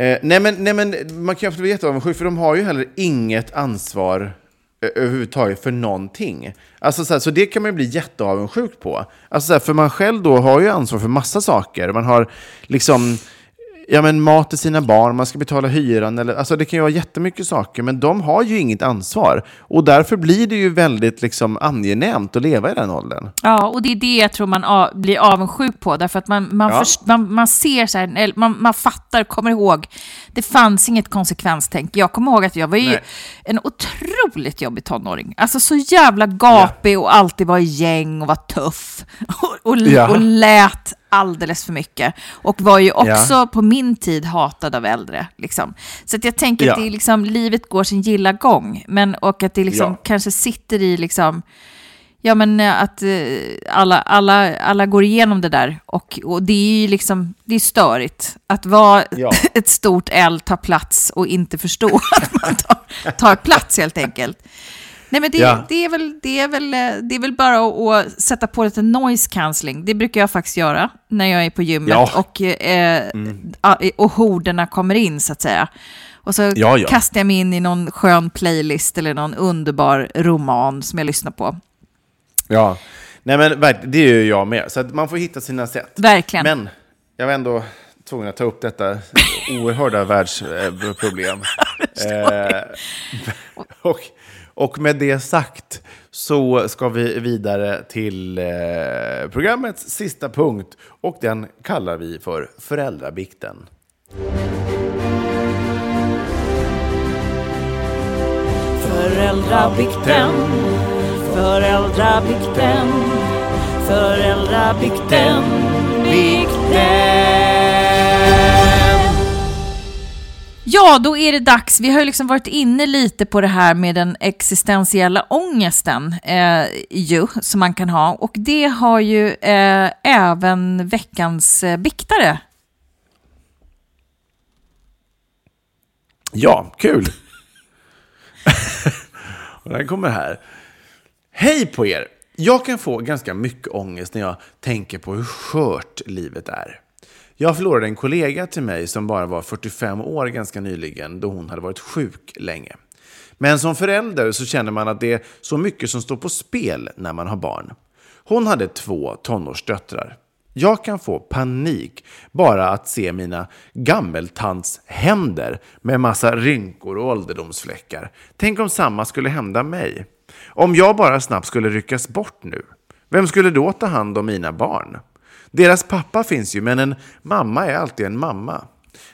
Eh, nej, men, nej, men man kan ju absolut bli jätteavundsjuk, för de har ju heller inget ansvar överhuvudtaget för någonting. Alltså, så, här, så det kan man ju bli jätteavundsjuk på. Alltså, så här, för man själv då har ju ansvar för massa saker. Man har liksom ja, men mat till sina barn, man ska betala hyran. Eller, alltså, det kan ju vara jättemycket saker, men de har ju inget ansvar. Och därför blir det ju väldigt liksom, angenämt att leva i den åldern. Ja, och det är det jag tror man a- blir avundsjuk på. Därför att man, man, Ja. först- man, man ser så här, eller man, man fattar, kommer ihåg. Det fanns inget konsekvenstänk. Jag kommer ihåg att jag var ju Nej. en otroligt jobbig tonåring. Alltså så jävla gapig och alltid var i gäng och var tuff. Och, och, Ja. och lät alldeles för mycket. Och var ju också på min tid hatad av äldre. Liksom. Så att jag tänker Ja. att det är liksom, livet går sin gilla gång. Men, och att det liksom Ja. kanske sitter i liksom, Ja, men eh, att eh, alla, alla, alla går igenom det där. Och, och det är ju liksom, det är störigt. Att vara Ja. ett stort L tar plats och inte förstå att man tar, tar plats helt enkelt. Nej, men det, Ja. det, är väl, det, är väl, eh, det är väl bara att, att sätta på lite noise cancelling. Det brukar jag faktiskt göra när jag är på gymmet Ja. och, eh, a- och horderna kommer in så att säga. Och så Ja, kastar jag mig in i någon skön playlist eller någon underbar roman som jag lyssnar på. Ja, nej men det är ju jag med. Så man får hitta sina sätt. Verkligen. Men jag var ändå tvungen att ta upp detta oerhörda världsproblem. Eh, och, och med det sagt så ska vi vidare till eh, programmets sista punkt. Och den kallar vi för föräldrabikten. Föräldrabikten, föräldrabikten, föräldrabikten, bikten. Ja, då är det dags. Vi har ju liksom varit inne lite på det här med den existentiella ångesten eh, ju, som man kan ha. Och det har ju eh, även veckans eh, biktare. Ja, kul! och den kommer här. Hej på er! Jag kan få ganska mycket ångest när jag tänker på hur skört livet är. Jag förlorade en kollega till mig som bara var 45 år ganska nyligen då hon hade varit sjuk länge. Men som förälder så känner man att det är så mycket som står på spel när man har barn. Hon hade två tonårsdöttrar. Jag kan få panik bara att se mina gammeltantshänder med massa rynkor och ålderdomsfläckar. Tänk om samma skulle hända mig. Om jag bara snabbt skulle ryckas bort nu. Vem skulle då ta hand om mina barn? Deras pappa finns ju, men en mamma är alltid en mamma.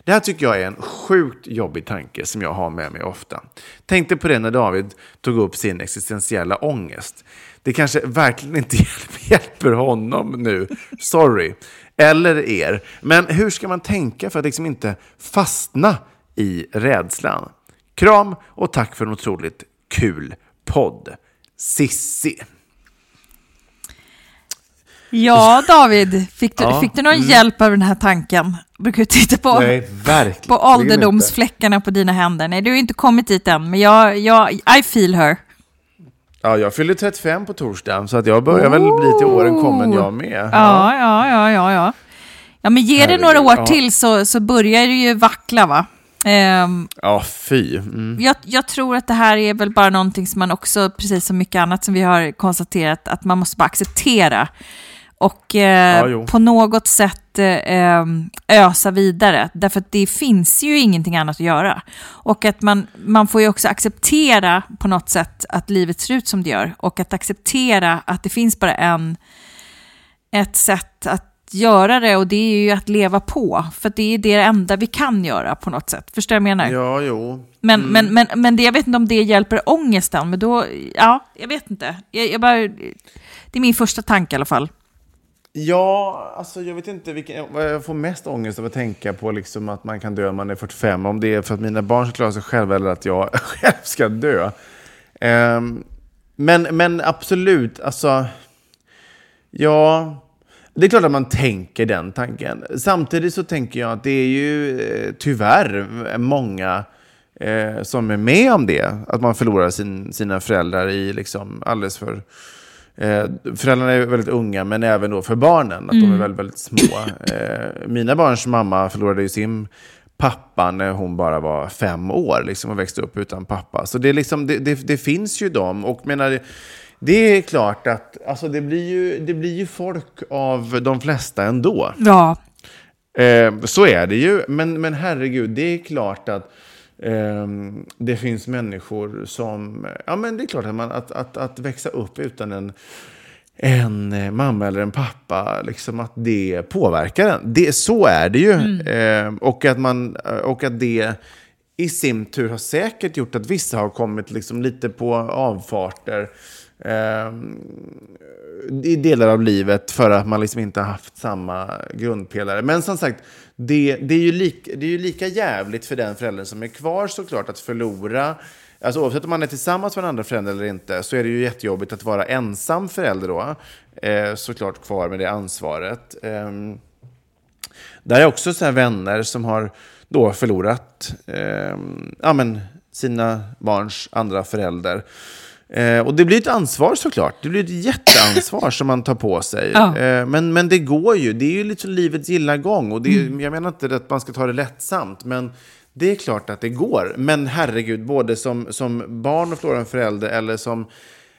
Det här tycker jag är en sjukt jobbig tanke som jag har med mig ofta. Tänkte på det när David tog upp sin existentiella ångest. Det kanske verkligen inte hjälper, hjälper honom nu. Sorry. Eller er. Men hur ska man tänka för att liksom inte fastna i rädslan? Kram och tack för en otroligt kul podd. Sissi. Ja, David, fick du, Ja, fick du någon mm. hjälp av den här tanken? Brukar du titta på, Nej, på ålderdomsfläckarna på dina händer? Nej, du har inte kommit dit än, men jag, jag, I feel her. Ja, jag fyller 35 på torsdag, så att jag börjar väl bli till åren kommen jag med. Ja, ja, ja, ja, ja. Ja, men ge det några år ja. till så, så börjar det ju vackla, va? Ehm, Ja, fy. Mm. jag, jag tror att det här är väl bara någonting som man också, precis som mycket annat som vi har konstaterat, att man måste bara acceptera. Och eh, Ja, på något sätt eh, ösa vidare. Därför att det finns ju ingenting annat att göra. Och att man, man får ju också acceptera på något sätt att livet ser ut som det gör. Och att acceptera att det finns bara en, ett sätt att göra det och det är ju att leva på. För det är det enda vi kan göra på något sätt. Förstår du vad jag menar? Ja, jo. Men, men, men, men det, jag vet inte om det hjälper ångesten, men då, ja, jag vet inte. Jag, jag bara, det är min första tanke i alla fall. Ja, alltså jag vet inte vilken, vad jag får mest ångest av att tänka på liksom att man kan dö när man är 45. Om det är för att mina barn ska klara sig själva eller att jag själv ska dö. Um, men, men absolut, alltså. Ja, det är klart att man tänker den tanken. Samtidigt så tänker jag att det är ju eh, tyvärr många eh, som är med om det. Att man förlorar sin, sina föräldrar i liksom alldeles för Eh, föräldrarna är väldigt unga, men även då för barnen, att mm. de är väldigt, väldigt små. Eh, mina barns mamma förlorade ju sin pappa när hon bara var fem år liksom, och växte upp utan pappa. Så det, är liksom, det, det, det finns ju dem. Och menar, det är klart att alltså, det, blir ju, det blir ju folk av de flesta ändå. Ja. Eh, så är det ju. Men, men herregud, det är klart att det finns människor som... Ja, men det är klart att, man, att, att, att växa upp utan en, en eh, mamma eller en pappa, liksom att det påverkar en. Det, så är det ju. Mm. Eh, och, att man, och att det i sin tur har säkert gjort att vissa har kommit liksom lite på avfarter eh, i delar av livet för att man liksom inte har haft samma grundpelare. Men som sagt, det, det, är ju lika, det är ju lika jävligt för den föräldern som är kvar såklart att förlora. Alltså oavsett om man är tillsammans med en andra förälder eller inte så är det ju jättejobbigt att vara ensam förälder då. Eh, såklart kvar med det ansvaret. Eh, där är också så vänner som har då förlorat eh, ja, men, sina barns andra förälder. Eh, och det blir ett ansvar såklart. Det blir ett jätteansvar som man tar på sig. Ja. Eh, men, men det går ju. Det är ju liksom livets gilla gång. Och det är, mm. Jag menar inte att man ska ta det lättsamt, men det är klart att det går. Men herregud, både som, som barn och förlora en förälder eller som,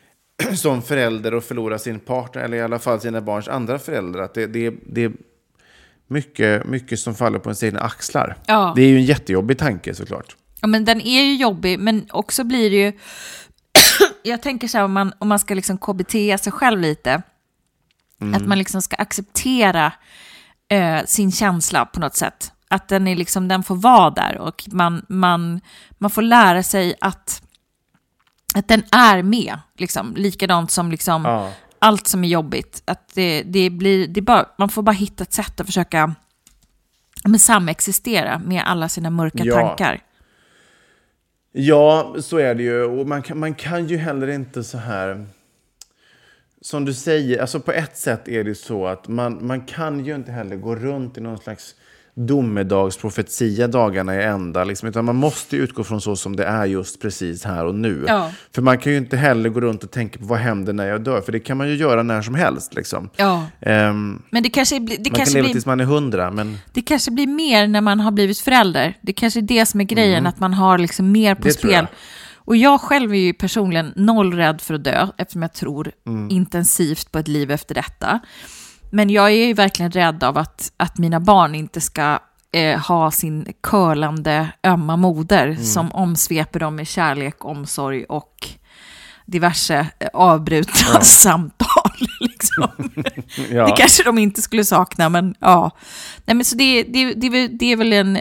som förälder och förlora sin partner, eller i alla fall sina barns andra föräldrar. Att det, det, det är mycket, mycket som faller på ens egna axlar. Ja. Det är ju en jättejobbig tanke såklart. Ja, men den är ju jobbig, men också blir det ju jag tänker så här om man, om man ska liksom KBT sig själv lite, mm. att man liksom ska acceptera eh, sin känsla på något sätt. Att den, är liksom, den får vara där och man, man, man får lära sig att, att den är med. Liksom. Likadant som liksom, ja. allt som är jobbigt. Att det, det blir, det bara, man får bara hitta ett sätt att försöka men, samexistera med alla sina mörka ja. tankar. Ja, så är det ju. Och man kan, man kan ju heller inte så här... Som du säger, alltså på ett sätt är det så att man, man kan ju inte heller gå runt i någon slags domedagsprofetia dagarna i ända. Liksom, utan man måste utgå från så som det är just precis här och nu. Ja. För man kan ju inte heller gå runt och tänka på vad händer när jag dör. För det kan man ju göra när som helst. Liksom. Ja. Um, men det kanske, det man kanske kan leva blir, tills man är hundra. Men... Det kanske blir mer när man har blivit förälder. Det kanske är det som är grejen, mm. att man har liksom mer på det spel. Och jag själv är ju personligen noll rädd för att dö, eftersom jag tror mm. intensivt på ett liv efter detta. Men jag är ju verkligen rädd av att, att mina barn inte ska eh, ha sin curlande ömma moder mm. som omsveper dem med kärlek, omsorg och diverse eh, avbrutna ja. samtal. Liksom. ja. Det kanske de inte skulle sakna, men ja. Nej, men så det, det, det, det är väl en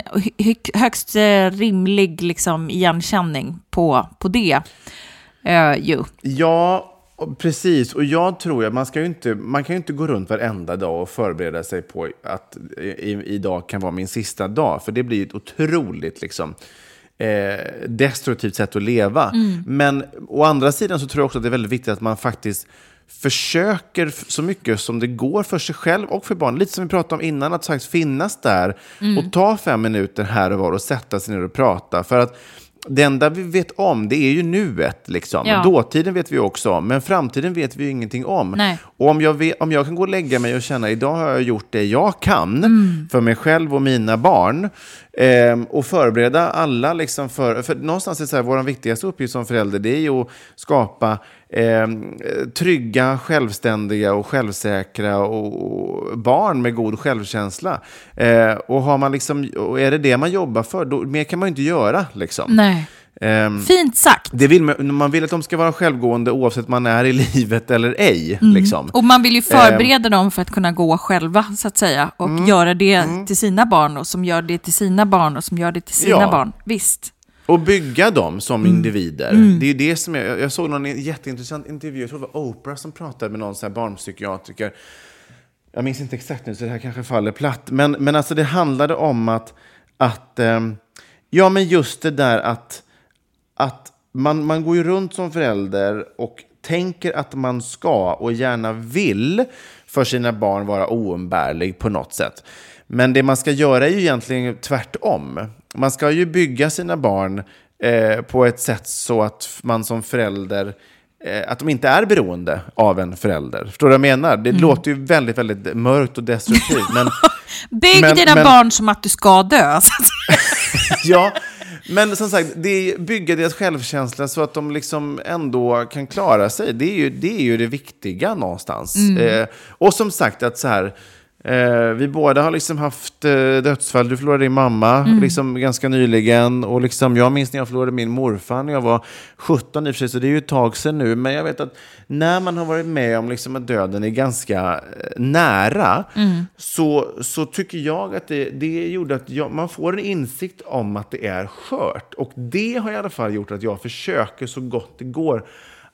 högst eh, rimlig liksom, igenkänning på, på det. Uh. Ja, Precis, och jag tror att man, ska inte, man kan ju inte gå runt varenda dag och förbereda sig på att i, idag kan vara min sista dag. För det blir ett otroligt liksom, eh, destruktivt sätt att leva. Mm. Men å andra sidan så tror jag också att det är väldigt viktigt att man faktiskt försöker så mycket som det går för sig själv och för barn. Lite som vi pratade om innan, att faktiskt finnas där mm. och ta fem minuter här och var och sätta sig ner och prata. För att det enda vi vet om, det är ju nuet. Liksom. Ja. Dåtiden vet vi också om, men framtiden vet vi ju ingenting om. Nej. Och om jag, vet, om jag kan gå och lägga mig och känna idag har jag gjort det jag kan mm. för mig själv och mina barn eh, och förbereda alla liksom för... För någonstans är så här, vår viktigaste uppgift som förälder det är ju att skapa eh, trygga, självständiga och självsäkra och, och barn med god självkänsla. Eh, och, har man liksom, och är det det man jobbar för, då, mer kan man ju inte göra. Liksom. Nej. Um, Fint sagt. Det vill man, man vill att de ska vara självgående oavsett man är i livet eller ej. Mm. Liksom. Och man vill ju förbereda um, dem för att kunna gå själva, så att säga. Och mm, göra det mm. till sina barn och som gör det till sina barn och som gör det till sina ja. barn. Visst. Och bygga dem som mm. individer. Mm. Det är det som jag, jag såg någon jätteintressant intervju, jag tror det var Oprah som pratade med någon så här barnpsykiatriker. jag minns inte exakt nu så det här kanske faller platt. Men, men alltså det handlade om att, att ehm, ja men just det där att, att man, man går ju runt som förälder och tänker att man ska och gärna vill för sina barn vara oumbärlig på något sätt. Men det man ska göra är ju egentligen tvärtom. Man ska ju bygga sina barn eh, på ett sätt så att man som förälder eh, att de inte är beroende av en förälder. Förstår du vad jag menar? Det låter ju väldigt, väldigt mörkt och destruktivt. Men, Bygg Men- dina men- barn som att du ska dö. ja, men som sagt, det bygga deras självkänsla så att de liksom ändå kan klara sig. Det är ju det, är ju det viktiga någonstans. Eh, och som sagt, att så här, eh, vi båda har liksom haft eh, dödsfall. Du förlorade din mamma liksom ganska nyligen. Och liksom, jag minns när jag förlorade min morfar när jag var 17 i och för sig, så det är ju ett tag sedan nu. Men jag vet att när man har varit med om liksom att döden är ganska eh, nära, så, så tycker jag att det, det gjorde att jag, man får en insikt om att det är skört. Och det har i alla fall gjort att jag försöker så gott det går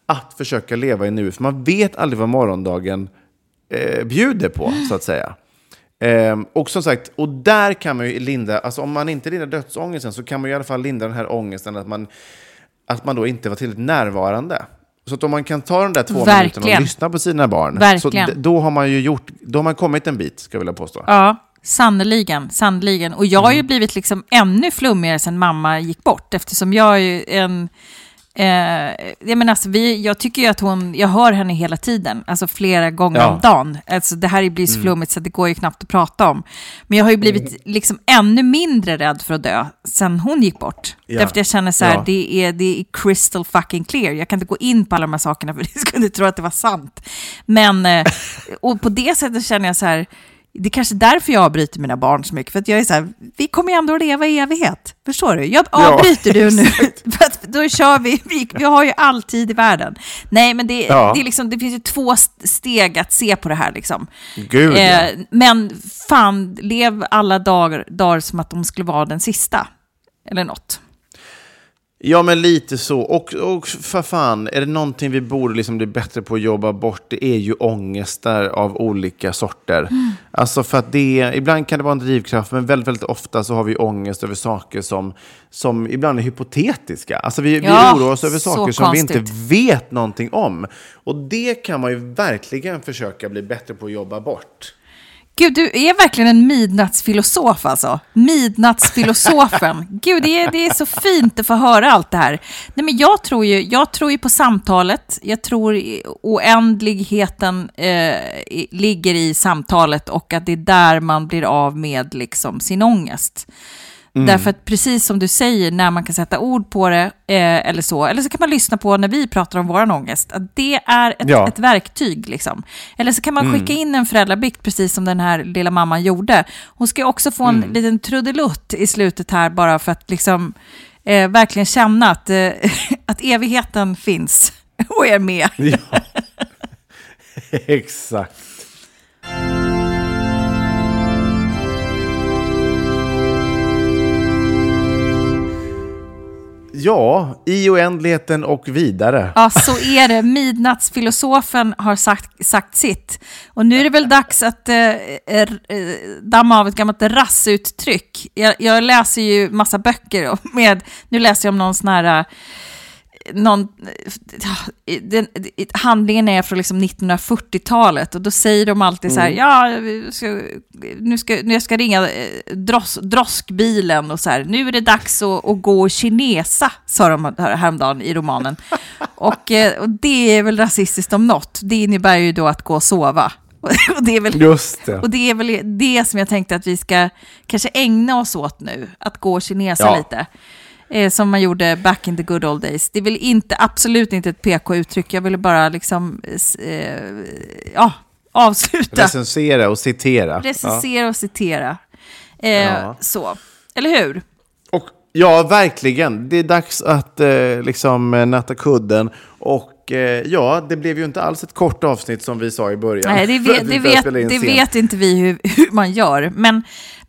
att försöka leva i nu. För man vet aldrig vad morgondagen eh, bjuder på, så att säga. Ehm, och som sagt, och där kan man ju linda, alltså om man inte lindrar dödsångesten så kan man ju i alla fall lindra den här ångesten att man, att man då inte var tillräckligt närvarande. Så att om man kan ta de där två minuterna Verkligen. och lyssna på sina barn, Verkligen. så då har man ju gjort, då har man kommit en bit, ska jag vilja påstå. Ja, sannoliken. sannoliken. Och jag har ju blivit liksom ännu flummigare sen mamma gick bort, eftersom jag är en... Eh, jag, menar alltså, vi, jag tycker ju att hon, jag hör henne hela tiden, alltså flera gånger Ja. om dagen. Alltså, det här blir så flummigt så det går ju knappt att prata om. Men jag har ju blivit liksom ännu mindre rädd för att dö sen hon gick bort. Ja. Därför att jag känner så här, Ja. det, är, det är crystal fucking clear. Jag kan inte gå in på alla de här sakerna för ni skulle tro att det var sant. Men, eh, och på det sättet känner jag så här, det är kanske därför jag avbryter mina barn så mycket. För att jag är så här, vi kommer ju ändå att leva i evighet. Förstår du? Jag Ja, avbryter du nu. För att då kör vi, vi, vi har ju all tid i världen. Nej, men det, Ja. det, är liksom, det finns ju två st- steg att se på det här. Liksom. Gud, ja. Eh, men fan, lev alla dagar, dagar som att de skulle vara den sista. Eller något. Ja, men lite så. Och, och för fan, är det någonting vi borde liksom bli bättre på att jobba bort, det är ju ångestar av olika sorter. Alltså för att det, ibland kan det vara en drivkraft, men väldigt, väldigt ofta så har vi ångest över saker som, som ibland är hypotetiska. Alltså vi, Ja, vi oroar oss över saker som vi inte konstigt. vet någonting om. Och det kan man ju verkligen försöka bli bättre på att jobba bort. Gud, du är verkligen en midnattsfilosof alltså. Midnattsfilosofen. Gud, det är, det är så fint att få höra allt det här. Nej, men jag, tror ju, jag tror ju på samtalet. Jag tror oändligheten eh, ligger i samtalet och att det är där man blir av med liksom, sin ångest. Därför att precis som du säger, när man kan sätta ord på det, eh, eller så, eller så kan man lyssna på när vi pratar om vår ångest, att det är ett, Ja. ett verktyg. Liksom. Eller så kan man skicka in en föräldrabikt, precis som den här lilla mamman gjorde. Hon ska också få en liten trudelutt i slutet här, bara för att liksom, eh, verkligen känna att, eh, att evigheten finns och är med. Ja, exakt. Ja, i oändligheten och vidare. Ja, så är det. Midnattsfilosofen har sagt, sagt sitt. Och nu är det väl dags att eh, eh, damma av ett gammalt rassuttryck. Jag, jag läser ju massa böcker med, nu läser jag om någon sån här, eh, någon, den, handlingen är från liksom 1940-talet och då säger de alltid så här, ja, vi ska, nu ska, nu jag ska ringa eh, dros, droskbilen och så här, nu är det dags att, att gå och kinesa, sa de här- häromdagen i romanen. Och, eh, och det är väl rasistiskt om något, det innebär ju då att gå och sova. Och det är väl Just det. och det är väl det som jag tänkte att vi ska kanske ägna oss åt nu, att gå och kinesa Ja. lite. Eh, som man gjorde back in the good old days. Det är väl inte, absolut inte ett PK-uttryck, jag ville bara liksom, eh, eh, ja, avsluta. Recensera och citera. Ja. Recensera och citera. Eh, Ja. Så, eller hur? Och, ja, verkligen. Det är dags att eh, liksom eh, natta kudden. Och ja, det blev ju inte alls ett kort avsnitt som vi sa i början. Nej, det vet, det vet, det vet inte vi hur, hur man gör. Men,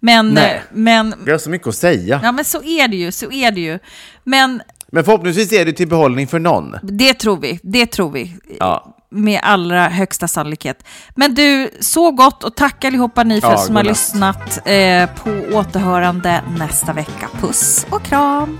men, Nej. men, Vi har så mycket att säga. ja, men så är det ju, så är det ju. Men Men förhoppningsvis är det till behållning för någon. det tror vi, det tror vi. Ja. med allra högsta sannolikhet. Men du, så gott och tack allihopa ni för Ja, som har lyssnat eh, på återhörande nästa vecka. Puss och kram!